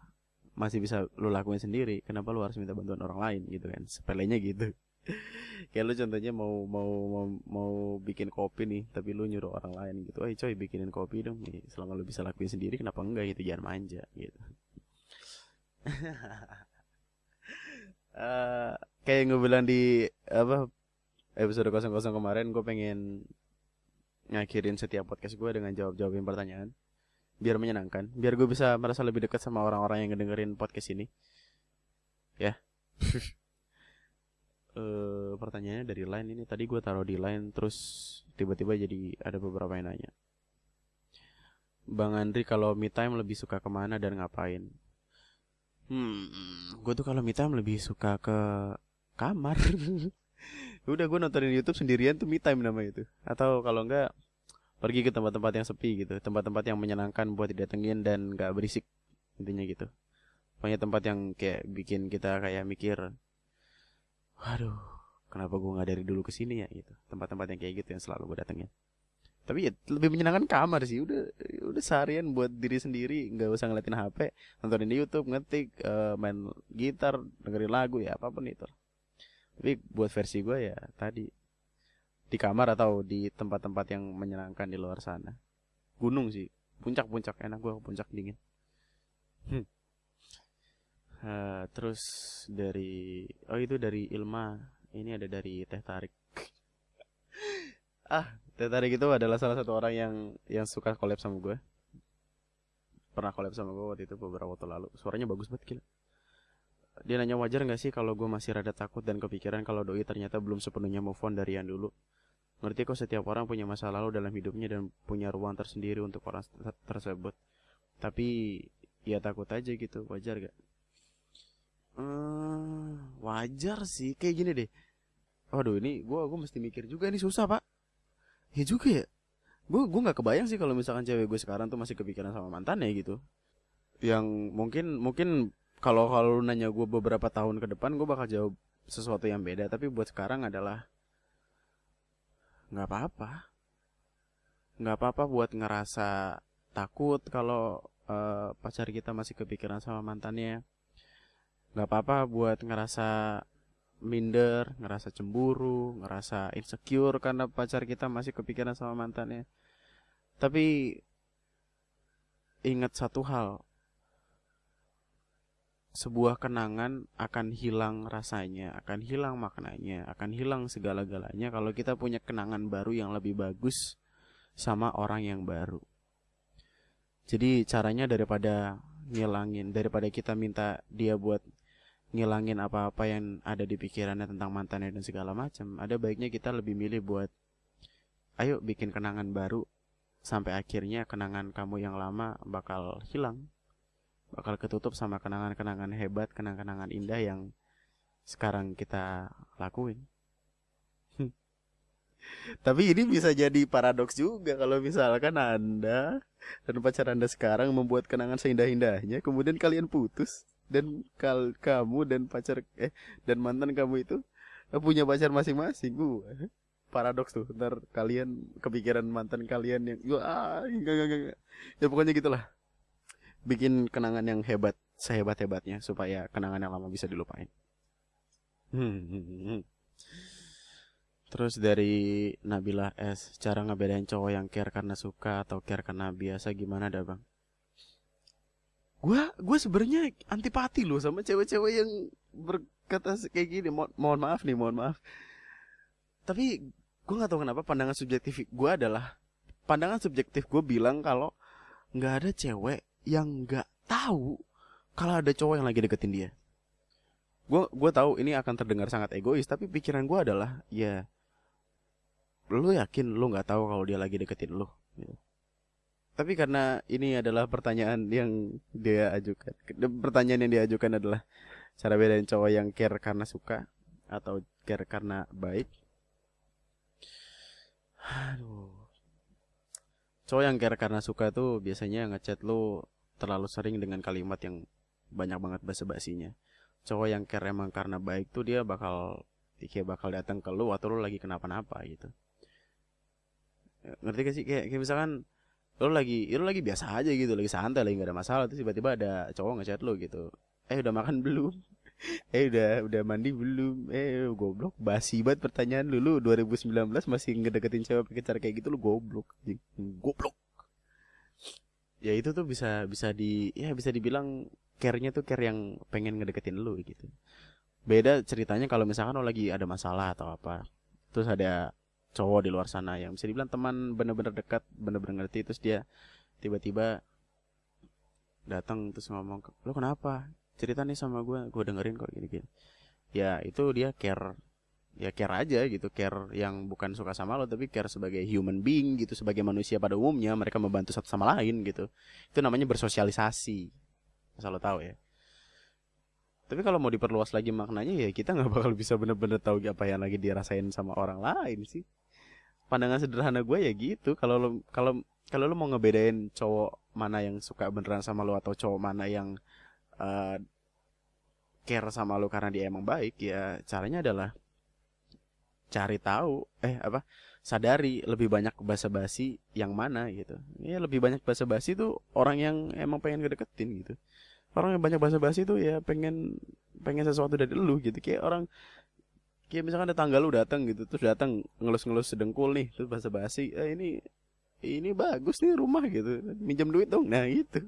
Masih bisa lo lakuin sendiri Kenapa lo harus minta bantuan orang lain gitu kan Sepelenya gitu Kayak lo contohnya mau mau mau mau bikin kopi nih, tapi lo nyuruh orang lain gitu. "Eh, coy, bikinin kopi dong." Nih, selama lo bisa lakuin sendiri kenapa enggak gitu, jangan manja gitu. uh, kayak gue bilang di apa episode 00 kemarin gue pengen ngakhirin setiap podcast gue dengan jawab-jawabin pertanyaan biar menyenangkan biar gue bisa merasa lebih dekat sama orang-orang yang ngedengerin podcast ini ya uh, pertanyaannya dari line ini tadi gue taruh di line terus tiba-tiba jadi ada beberapa yang nanya Bang Andri kalau me time lebih suka ke mana dan ngapain Hmm, gue tuh kalau me time lebih suka ke kamar. Udah gue nontonin YouTube sendirian tuh me time nama itu. Atau kalau enggak pergi ke tempat-tempat yang sepi gitu, tempat-tempat yang menyenangkan buat didatengin dan gak berisik intinya gitu. Pokoknya tempat yang kayak bikin kita kayak mikir, waduh, kenapa gue nggak dari dulu ke sini ya? gitu. Tempat-tempat yang kayak gitu yang selalu gue datengin. Tapi ya lebih menyenangkan kamar sih. Udah udah seharian buat diri sendiri nggak usah ngeliatin HP nontonin di YouTube ngetik uh, main gitar dengerin lagu ya apa pun itu. Tapi buat versi gue ya tadi di kamar atau di tempat-tempat yang menyenangkan di luar sana gunung sih puncak-puncak enak gue puncak dingin hmm. uh, terus dari oh itu dari Ilma ini ada dari Teh Tarik ah Teh itu adalah salah satu orang yang yang suka collab sama gue. Pernah collab sama gue waktu itu beberapa waktu lalu. Suaranya bagus banget gila. Dia nanya wajar gak sih kalau gue masih rada takut dan kepikiran kalau doi ternyata belum sepenuhnya move on dari yang dulu. Ngerti kok setiap orang punya masa lalu dalam hidupnya dan punya ruang tersendiri untuk orang tersebut. Tapi ya takut aja gitu, wajar gak? Hmm, wajar sih, kayak gini deh. Waduh ini gue gue mesti mikir juga ini susah pak. Ya juga ya. Gue gue nggak kebayang sih kalau misalkan cewek gue sekarang tuh masih kepikiran sama mantannya gitu. Yang mungkin mungkin kalau kalau nanya gue beberapa tahun ke depan gue bakal jawab sesuatu yang beda. Tapi buat sekarang adalah nggak apa-apa. Nggak apa-apa buat ngerasa takut kalau uh, pacar kita masih kepikiran sama mantannya. Nggak apa-apa buat ngerasa minder, ngerasa cemburu, ngerasa insecure karena pacar kita masih kepikiran sama mantannya. Tapi ingat satu hal, sebuah kenangan akan hilang rasanya, akan hilang maknanya, akan hilang segala-galanya kalau kita punya kenangan baru yang lebih bagus sama orang yang baru. Jadi caranya daripada ngilangin, daripada kita minta dia buat ngilangin apa-apa yang ada di pikirannya tentang mantannya dan segala macam ada baiknya kita lebih milih buat ayo bikin kenangan baru sampai akhirnya kenangan kamu yang lama bakal hilang bakal ketutup sama kenangan-kenangan hebat kenangan-kenangan indah yang sekarang kita lakuin. Tapi ini bisa jadi paradoks juga kalau misalkan anda dan pacar anda sekarang membuat kenangan seindah-indahnya kemudian kalian putus dan kal kamu dan pacar eh dan mantan kamu itu punya pacar masing-masing. Gue paradoks tuh. Ntar kalian kepikiran mantan kalian yang gue ah enggak, enggak, enggak. ya pokoknya gitulah bikin kenangan yang hebat sehebat hebatnya supaya kenangan yang lama bisa dilupain. Terus dari Nabila S cara ngebedain cowok yang care karena suka atau care karena biasa gimana dah bang? Gue gue sebenarnya antipati loh sama cewek-cewek yang berkata kayak gini. Mo mohon maaf nih mohon maaf. Tapi gue nggak tahu kenapa pandangan subjektif gue adalah pandangan subjektif gue bilang kalau nggak ada cewek yang nggak tahu kalau ada cowok yang lagi deketin dia gue gue tahu ini akan terdengar sangat egois tapi pikiran gue adalah ya lu yakin lu nggak tahu kalau dia lagi deketin lu gitu tapi karena ini adalah pertanyaan yang dia ajukan. Pertanyaan yang dia ajukan adalah cara bedain cowok yang care karena suka atau care karena baik. Aduh. Cowok yang care karena suka tuh biasanya ngechat lu terlalu sering dengan kalimat yang banyak banget basa-basinya. Cowok yang care emang karena baik tuh dia bakal kayak bakal datang ke lu atau lu lagi kenapa-napa gitu. Ngerti gak sih kayak, kayak misalkan lo lagi lo lagi biasa aja gitu lagi santai lagi gak ada masalah terus tiba-tiba ada cowok ngechat lo gitu eh udah makan belum eh udah udah mandi belum? Eh goblok. Basi banget pertanyaan lu. Lu 2019 masih ngedeketin cewek pakai cara kayak gitu lu goblok goblok. Ya itu tuh bisa bisa di ya bisa dibilang care-nya tuh care yang pengen ngedeketin lu gitu. Beda ceritanya kalau misalkan lo lagi ada masalah atau apa. Terus ada cowok di luar sana yang bisa dibilang teman bener-bener dekat bener-bener ngerti terus dia tiba-tiba datang terus ngomong lo kenapa cerita nih sama gue gue dengerin kok gini-gini. Ya itu dia care ya care aja gitu care yang bukan suka sama lo tapi care sebagai human being gitu sebagai manusia pada umumnya mereka membantu satu sama lain gitu. Itu namanya bersosialisasi asal lo tahu ya. Tapi kalau mau diperluas lagi maknanya ya kita nggak bakal bisa bener-bener tahu apa yang lagi dirasain sama orang lain sih. Pandangan sederhana gue ya gitu kalau lo kalau kalau lo mau ngebedain cowok mana yang suka beneran sama lo atau cowok mana yang uh, care sama lo karena dia emang baik ya caranya adalah cari tahu eh apa sadari lebih banyak basa-basi yang mana gitu. Ya lebih banyak basa-basi tuh orang yang emang pengen ngedeketin gitu. Orang yang banyak basa-basi tuh ya pengen pengen sesuatu dari lu gitu. Kayak orang kayak misalkan ada tanggal lu datang gitu terus datang ngelus-ngelus sedengkul nih terus bahasa basi eh, ini ini bagus nih rumah gitu. Minjam duit dong. Nah itu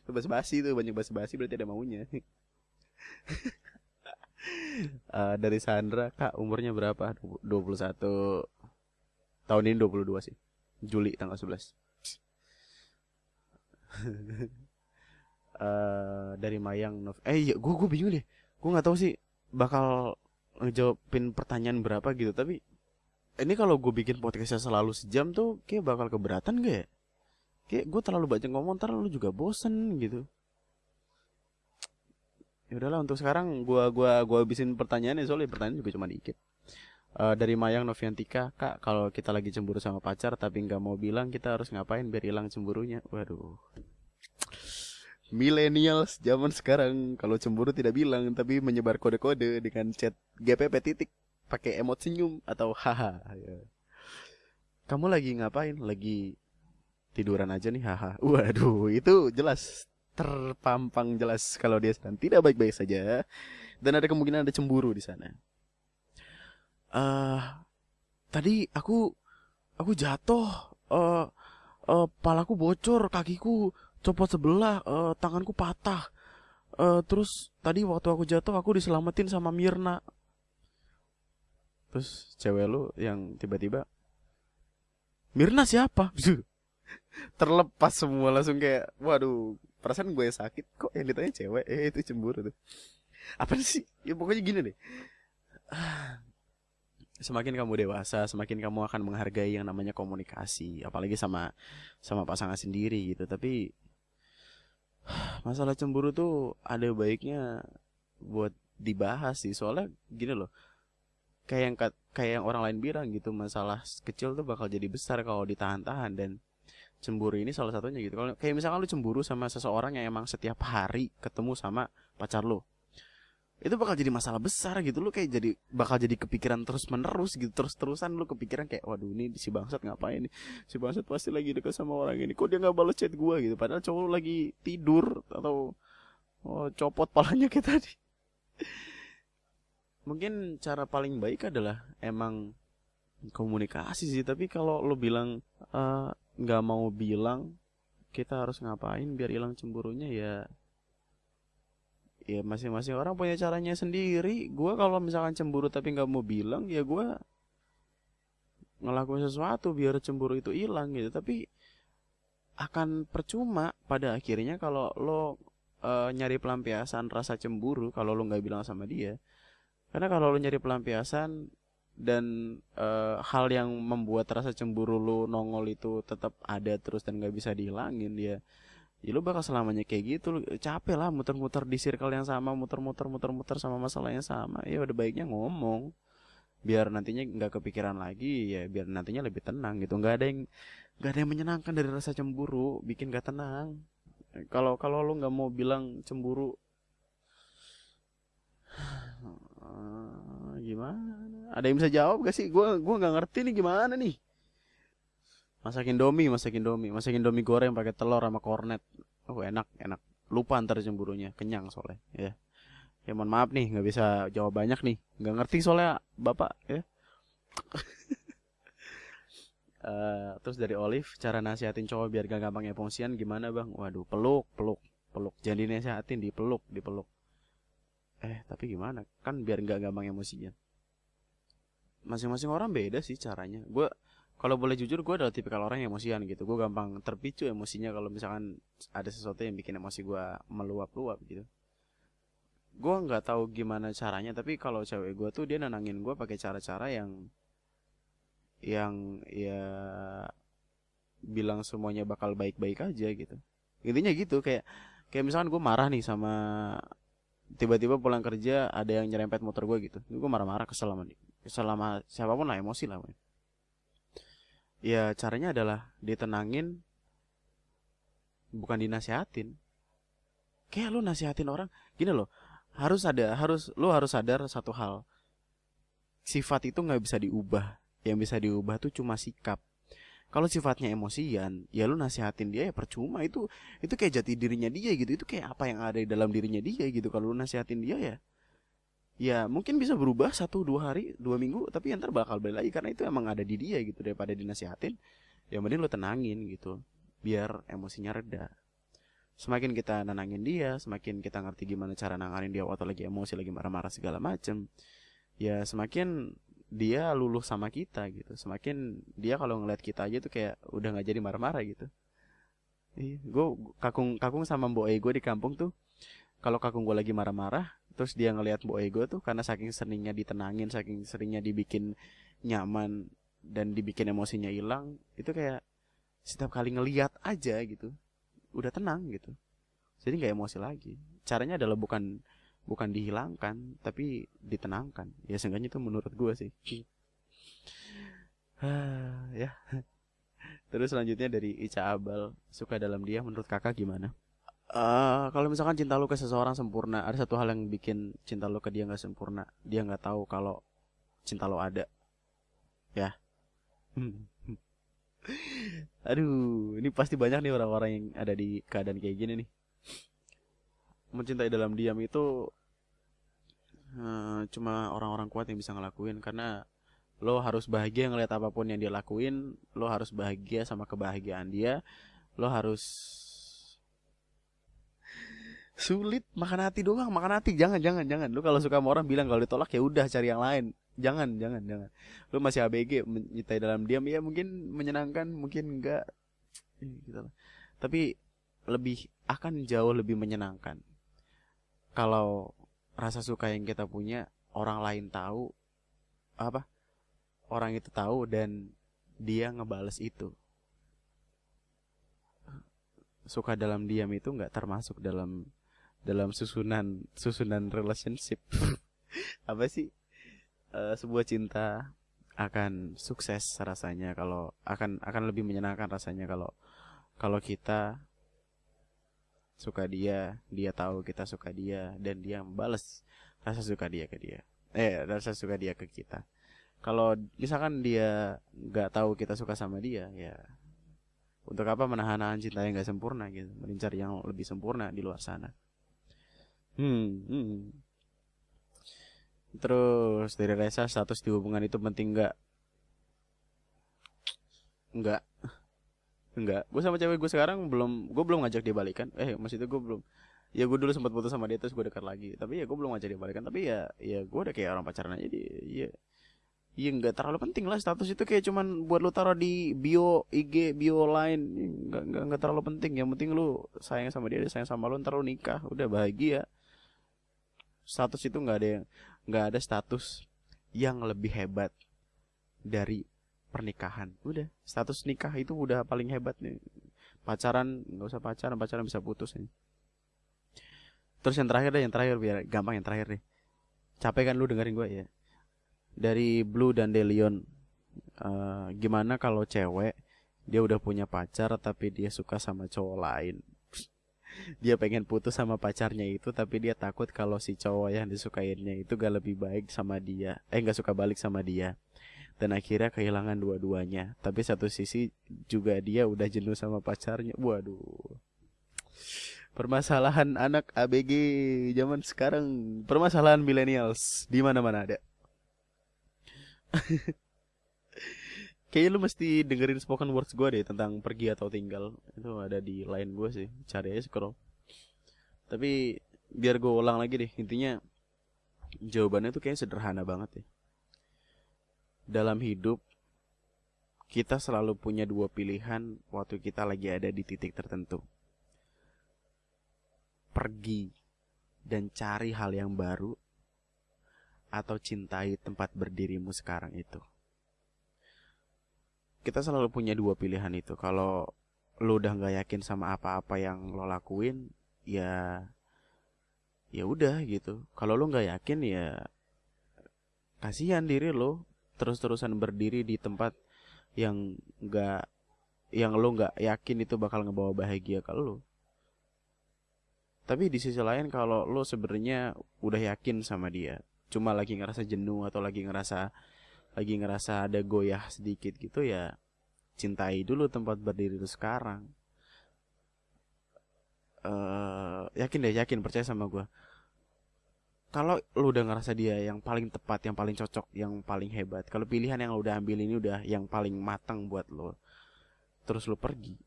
itu bahasa basi tuh banyak bahasa basi berarti ada maunya. Uh, dari Sandra kak umurnya berapa? 21 tahun ini 22 sih. Juli tanggal 11 uh, eh, dari Mayang Nov eh iya gue gue bingung deh. Gue nggak tahu sih bakal ngejawabin pertanyaan berapa gitu tapi ini kalau gue bikin podcastnya selalu sejam tuh kayak bakal keberatan gak ya kayak gue terlalu banyak ngomong ntar lu juga bosen gitu. Ya udahlah untuk sekarang gue gua gua habisin pertanyaannya soalnya pertanyaan juga cuma dikit. Uh, dari Mayang Noviantika kak kalau kita lagi cemburu sama pacar tapi nggak mau bilang kita harus ngapain biar hilang cemburunya? Waduh. Millennials zaman sekarang kalau cemburu tidak bilang tapi menyebar kode-kode dengan chat GPP titik pakai emot senyum atau haha ya. kamu lagi ngapain? Lagi tiduran aja nih haha. Waduh itu jelas terpampang jelas kalau dia sedang tidak baik-baik saja. Dan ada kemungkinan ada cemburu di sana. Uh, tadi aku aku jatuh. Uh, uh, palaku bocor kakiku copot sebelah uh, tanganku patah. Uh, terus tadi waktu aku jatuh aku diselamatin sama Mirna. Terus cewek lu yang tiba-tiba Mirna siapa terlepas semua langsung kayak waduh perasaan gue sakit kok yang ditanya cewek? Eh itu cemburu tuh. Apa sih? Ya pokoknya gini deh. Semakin kamu dewasa, semakin kamu akan menghargai yang namanya komunikasi, apalagi sama sama pasangan sendiri gitu. Tapi masalah cemburu tuh ada baiknya buat dibahas sih. Soalnya gini loh kayak yang kayak yang orang lain bilang gitu masalah kecil tuh bakal jadi besar kalau ditahan-tahan dan cemburu ini salah satunya gitu. Kalau kayak misalkan lu cemburu sama seseorang yang emang setiap hari ketemu sama pacar lu itu bakal jadi masalah besar gitu. Lu kayak jadi bakal jadi kepikiran terus menerus gitu terus terusan lu kepikiran kayak waduh ini si bangsat ngapain nih? Si bangsat pasti lagi deket sama orang ini. Kok dia nggak balas chat gua? Gitu. Padahal cowok lagi tidur atau oh, copot palanya kayak tadi. Mungkin cara paling baik adalah emang komunikasi sih. Tapi kalau lu bilang eh, nggak mau bilang kita harus ngapain biar hilang cemburunya ya ya masing-masing orang punya caranya sendiri. Gue kalau misalkan cemburu tapi nggak mau bilang ya gue ngelakuin sesuatu biar cemburu itu hilang gitu. Tapi akan percuma pada akhirnya kalau lo uh, nyari pelampiasan rasa cemburu kalau lo nggak bilang sama dia. Karena kalau lo nyari pelampiasan dan uh, hal yang membuat rasa cemburu lo nongol itu tetap ada terus dan nggak bisa dihilangin dia ya ya lu bakal selamanya kayak gitu. Lu capek lah muter-muter di circle yang sama muter-muter muter-muter sama masalah yang sama. Ya udah baiknya ngomong. Biar nantinya nggak kepikiran lagi ya biar nantinya lebih tenang gitu. Nggak ada yang nggak ada yang menyenangkan dari rasa cemburu bikin gak tenang. Kalau kalau lu nggak mau bilang cemburu gimana ada yang bisa jawab gak sih? Gue gua nggak ngerti nih gimana nih. Masakin domi masakin domi. Masakin domi goreng pakai telur sama kornet. Oh enak enak. Lupa antar cemburunya. Kenyang soalnya ya. Ya mohon maaf nih nggak bisa jawab banyak nih. Nggak ngerti soalnya bapak ya. Uh, terus dari Olive cara nasihatin cowok biar gak gampang emosian gimana bang? Waduh peluk peluk peluk. Jadi nasihatin dipeluk dipeluk. Eh tapi gimana? Kan biar nggak gampang emosian masing-masing orang beda sih caranya. Gue kalau boleh jujur gue adalah tipikal orang yang emosian gitu. Gue gampang terpicu emosinya kalau misalkan ada sesuatu yang bikin emosi gue meluap-luap gitu. Gue nggak tahu gimana caranya tapi kalau cewek gue tuh dia nenangin gue pakai cara-cara yang yang ya bilang semuanya bakal baik-baik aja gitu. Intinya gitu kayak kayak misalkan gue marah nih sama tiba-tiba pulang kerja ada yang nyerempet motor gue gitu. Gue marah-marah kesel sama kesel sama siapa pun lah emosi lah ya caranya adalah ditenangin bukan dinasihatin. Kayak lu nasihatin orang gini loh harus ada harus lu harus sadar satu hal. Sifat itu nggak bisa diubah. Yang bisa diubah tuh cuma sikap. Kalau sifatnya emosian ya lu nasihatin dia ya percuma. Itu itu kayak jati dirinya dia gitu. Itu kayak apa yang ada di dalam dirinya dia gitu. Kalau lu nasihatin dia ya ya mungkin bisa berubah satu dua hari dua minggu tapi ntar bakal balik lagi karena itu emang ada di dia gitu daripada dinasihatin ya mending lo tenangin gitu biar emosinya reda. Semakin kita nenangin dia semakin kita ngerti gimana cara nanganin dia waktu lagi emosi lagi marah-marah segala macem ya semakin dia luluh sama kita gitu. Semakin dia kalau ngeliat kita aja tuh kayak udah nggak jadi marah-marah gitu. Gue kakung kakung sama mbok gue di kampung tuh kalau kakung gue lagi marah-marah terus dia ngelihat Bu Ego tuh karena saking seringnya ditenangin saking seringnya dibikin nyaman dan dibikin emosinya hilang itu kayak setiap kali ngeliat aja gitu udah tenang gitu. Jadi nggak emosi lagi. Caranya adalah bukan bukan dihilangkan tapi ditenangkan. Ya seenggaknya itu menurut gue sih. Ya. Terus selanjutnya dari Ica Abal suka dalam dia menurut kakak gimana Uh, kalau misalkan cinta lu ke seseorang sempurna, ada satu hal yang bikin cinta lu ke dia nggak sempurna. Dia nggak tahu kalau cinta lo ada. Ya. Aduh, ini pasti banyak nih orang-orang yang ada di keadaan kayak gini nih. Mencintai dalam diam itu uh, cuma orang-orang kuat yang bisa ngelakuin karena lo harus bahagia ngeliat apa pun yang dia lakuin, lo harus bahagia sama kebahagiaan dia, lo harus sulit makan hati doang makan hati. Jangan jangan jangan. Lu kalau suka sama orang bilang kalau ditolak ya udah cari yang lain. Jangan jangan jangan. Lu masih ABG mencintai dalam diam ya mungkin menyenangkan mungkin enggak. Gitu tapi lebih akan jauh lebih menyenangkan. Kalau rasa suka yang kita punya orang lain tahu apa orang itu tahu dan dia ngebales itu. Suka dalam diam itu nggak termasuk dalam dalam susunan susunan relationship. Apa sih? Uh, sebuah cinta akan sukses rasanya kalau akan akan lebih menyenangkan rasanya kalau kalau kita suka dia dia tahu kita suka dia dan dia membalas rasa suka dia ke dia. Eh rasa suka dia ke kita. Kalau misalkan dia nggak tahu kita suka sama dia ya untuk apa menahan-nahan cinta yang nggak sempurna gitu? Mengincar yang lebih sempurna di luar sana Hmm, hmm. Terus dari Reza status di hubungan itu penting nggak? Nggak. Enggak. Gue sama cewek gue sekarang belum, gue belum ngajak dia balikan. Eh, maksudnya gue belum. Ya gue dulu sempat putus sama dia terus gue dekat lagi. Tapi ya gue belum ngajak dia balikan. Tapi ya, ya gue udah kayak orang pacaran aja. Dia, ya, Iya nggak terlalu penting lah status itu kayak cuman buat lu taruh di bio IG bio lain nggak nggak nggak terlalu penting yang penting lu sayang sama dia dia sayang sama lu ntar lu nikah udah bahagia status itu nggak ada yang nggak ada status yang lebih hebat dari pernikahan. Udah status nikah itu udah paling hebat nih. Pacaran nggak usah pacaran pacaran bisa putus nih. Terus yang terakhir deh yang terakhir biar gampang yang terakhir nih capek kan lu dengerin gue ya? Dari Blue dan Delion uh, gimana kalau cewek dia udah punya pacar tapi dia suka sama cowok lain dia pengen putus sama pacarnya itu tapi dia takut kalau si cowok yang disukainya itu gak lebih baik sama dia. Eh gak suka balik sama dia. Dan akhirnya kehilangan dua-duanya. Tapi satu sisi juga dia udah jenuh sama pacarnya. Waduh. Permasalahan anak ABG zaman sekarang. Permasalahan millennials di mana-mana ada Kayaknya lu mesti dengerin spoken words gue deh tentang pergi atau tinggal. Itu ada di line gue sih. Cari aja scroll. Tapi biar gue ulang lagi deh. Intinya jawabannya tuh kayaknya sederhana banget ya. Dalam hidup kita selalu punya dua pilihan waktu kita lagi ada di titik tertentu. Pergi dan cari hal yang baru atau cintai tempat berdirimu sekarang itu kita selalu punya dua pilihan itu. Kalau lo udah nggak yakin sama apa-apa yang lo lakuin ya ya udah gitu. Kalau lo nggak yakin ya kasihan diri lo terus-terusan berdiri di tempat yang nggak yang lo nggak yakin itu bakal ngebawa bahagia ke lo tapi di sisi lain kalau lo sebenarnya udah yakin sama dia cuma lagi ngerasa jenuh atau lagi ngerasa lagi ngerasa ada goyah sedikit gitu ya cintai dulu tempat berdiri lu sekarang. Uh, yakin deh yakin percaya sama gue kalau lu udah ngerasa dia yang paling tepat yang paling cocok yang paling hebat kalau pilihan yang lu udah ambil ini udah yang paling matang buat lo terus lu pergi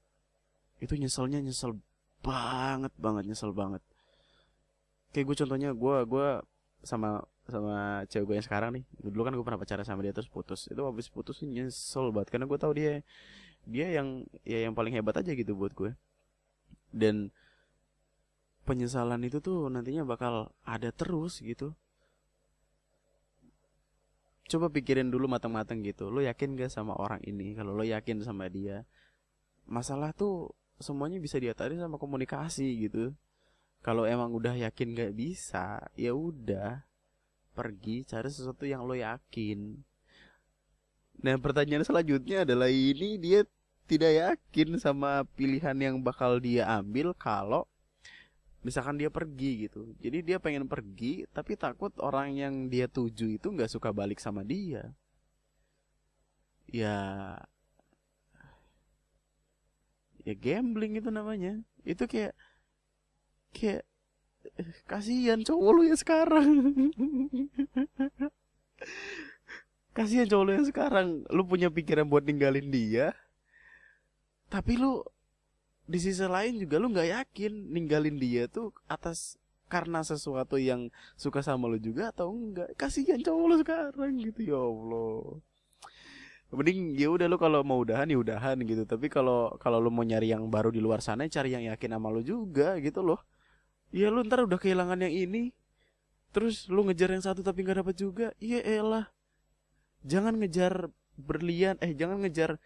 itu nyeselnya nyesel banget banget nyesel banget. Kayak gue contohnya gue gue sama sama cewek gue yang sekarang nih. Dulu kan gue pernah pacaran sama dia terus putus. Itu habis putus nyesel banget karena gue tahu dia dia yang ya yang paling hebat aja gitu buat gue dan penyesalan itu tuh nantinya bakal ada terus gitu. Coba pikirin dulu matang-matang gitu. Lo yakin gak sama orang ini? Kalau lo yakin sama dia masalah tuh semuanya bisa diatasi sama komunikasi gitu. Kalau emang udah yakin gak bisa ya udah pergi cari sesuatu yang lo yakin Nah pertanyaan selanjutnya adalah ini dia tidak yakin sama pilihan yang bakal dia ambil kalau misalkan dia pergi gitu. Jadi dia pengen pergi tapi takut orang yang dia tuju itu nggak suka balik sama dia. Ya ya gambling itu namanya. Itu kayak kayak kasihan cowok lu ya sekarang. kasihan cowok lu yang sekarang. Lu punya pikiran buat ninggalin dia. Tapi lu di sisi lain juga lu nggak yakin ninggalin dia tuh atas karena sesuatu yang suka sama lu juga atau enggak. Kasihan cowok lu sekarang gitu ya Allah. Mending ya udah lu kalau mau udahan ya udahan gitu. Tapi kalau kalau lu mau nyari yang baru di luar sana cari yang yakin sama lu juga gitu loh ya lu ntar udah kehilangan yang ini. Terus lu ngejar yang satu tapi nggak dapat juga. Iya elah. Jangan ngejar berlian eh jangan ngejar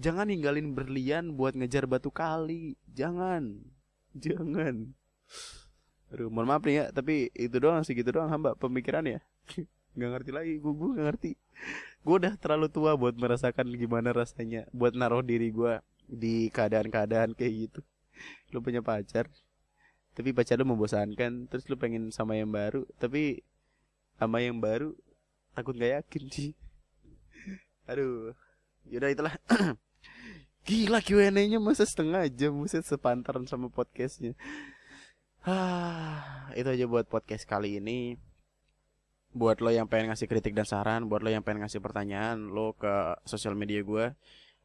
jangan ninggalin berlian buat ngejar batu kali. Jangan. Jangan. Aduh, mohon maaf nih ya, tapi itu doang sih gitu doang hamba pemikiran ya. nggak ngerti lagi, gue gue nggak ngerti. Gue udah terlalu tua buat merasakan gimana rasanya, buat naruh diri gue di keadaan-keadaan kayak gitu. Lu punya pacar, tapi pacar lu membosankan, terus lu pengen sama yang baru, tapi sama yang baru takut nggak yakin sih. Aduh, yaudah itulah. Gila Q&A-nya masa setengah jam Muset sepantaran sama podcastnya Ah, itu aja buat podcast kali ini. Buat lo yang pengen ngasih kritik dan saran, buat lo yang pengen ngasih pertanyaan, lo ke sosial media gue,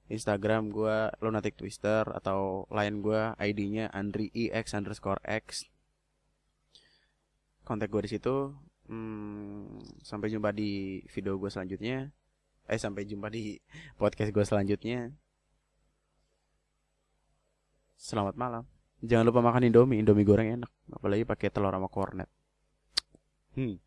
Instagram gue, Lunatic Twister atau lain gue, ID-nya Andri EX underscore X. Kontak gue di situ. Hmm, sampai jumpa di video gue selanjutnya. Eh, sampai jumpa di podcast gue selanjutnya. Selamat malam. Jangan lupa makan Indomie, Indomie goreng enak, apalagi pakai telur sama kornet. Hmm.